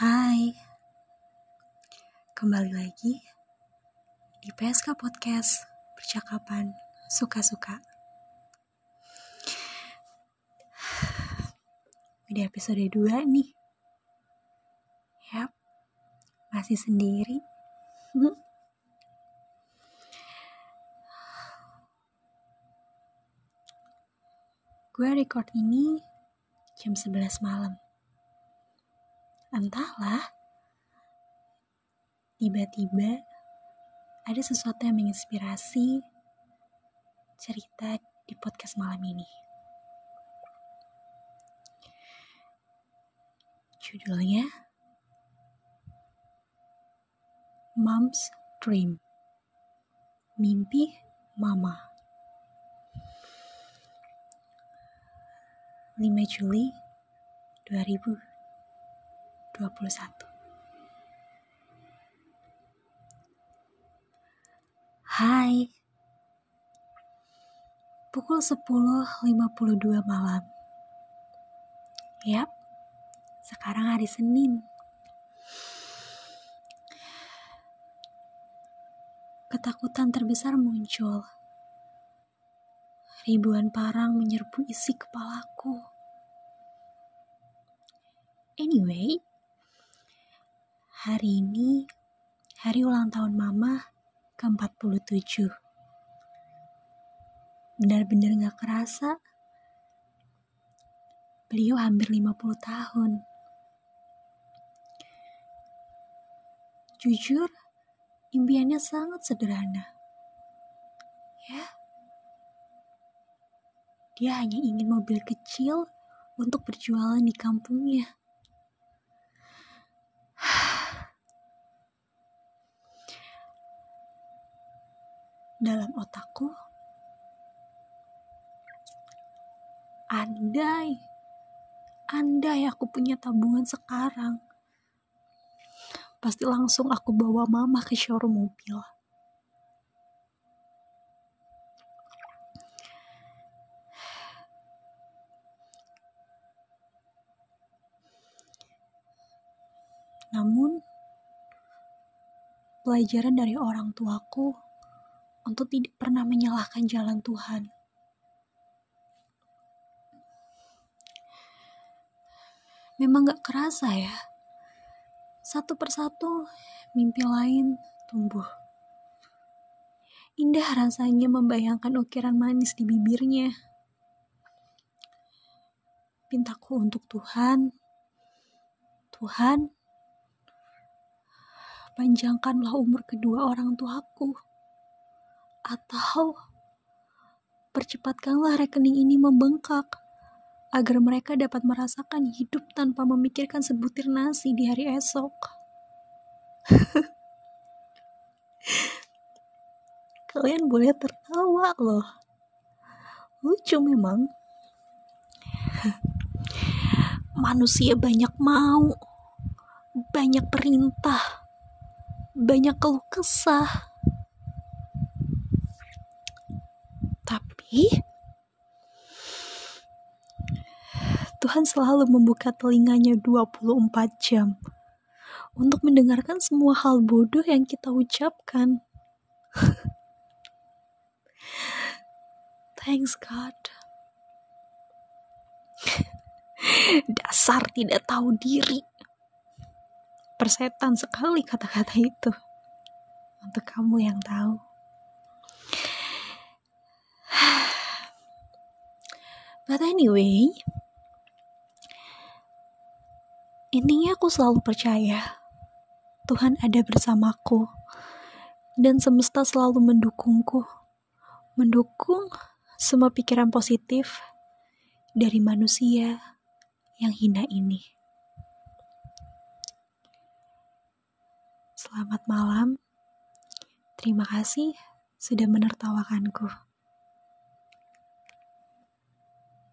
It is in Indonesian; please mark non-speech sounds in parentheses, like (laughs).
Hai, kembali lagi di PSK Podcast Percakapan Suka-Suka. Di episode 2 nih. Yap, masih sendiri. (laughs) Gue record ini jam 11 malam. Entahlah, tiba-tiba ada sesuatu yang menginspirasi cerita di podcast malam ini. Judulnya Mom's Dream. Mimpi Mama. 5 Juli 2021 Hai. Pukul 10.52 malam. Yap, sekarang hari Senin. Ketakutan terbesar muncul. Ribuan parang menyerbu isi kepalaku. Anyway, hari ini hari ulang tahun mama ke-47. Benar-benar gak kerasa. Beliau hampir 50 tahun. Jujur, impiannya sangat sederhana. Ya, dia hanya ingin mobil kecil untuk berjualan di kampungnya. Dalam otakku, andai, andai aku punya tabungan sekarang, pasti langsung aku bawa mama ke showroom mobil. Namun, pelajaran dari orang tuaku untuk tidak pernah menyalahkan jalan Tuhan. Memang gak kerasa ya, satu persatu mimpi lain tumbuh. Indah rasanya membayangkan ukiran manis di bibirnya. Pintaku untuk Tuhan, Tuhan, panjangkanlah umur kedua orang tuaku. Atau percepatkanlah rekening ini membengkak agar mereka dapat merasakan hidup tanpa memikirkan sebutir nasi di hari esok. (laughs) Kalian boleh tertawa loh. Lucu memang. (laughs) Manusia banyak mau, banyak perintah, banyak keluh kesah. Tapi Tuhan selalu membuka telinganya 24 jam untuk mendengarkan semua hal bodoh yang kita ucapkan. (laughs) Thanks God. (laughs) Dasar tidak tahu diri persetan sekali kata-kata itu. Untuk kamu yang tahu. But anyway, intinya aku selalu percaya Tuhan ada bersamaku dan semesta selalu mendukungku. Mendukung semua pikiran positif dari manusia yang hina ini. Selamat malam. Terima kasih sudah menertawakanku.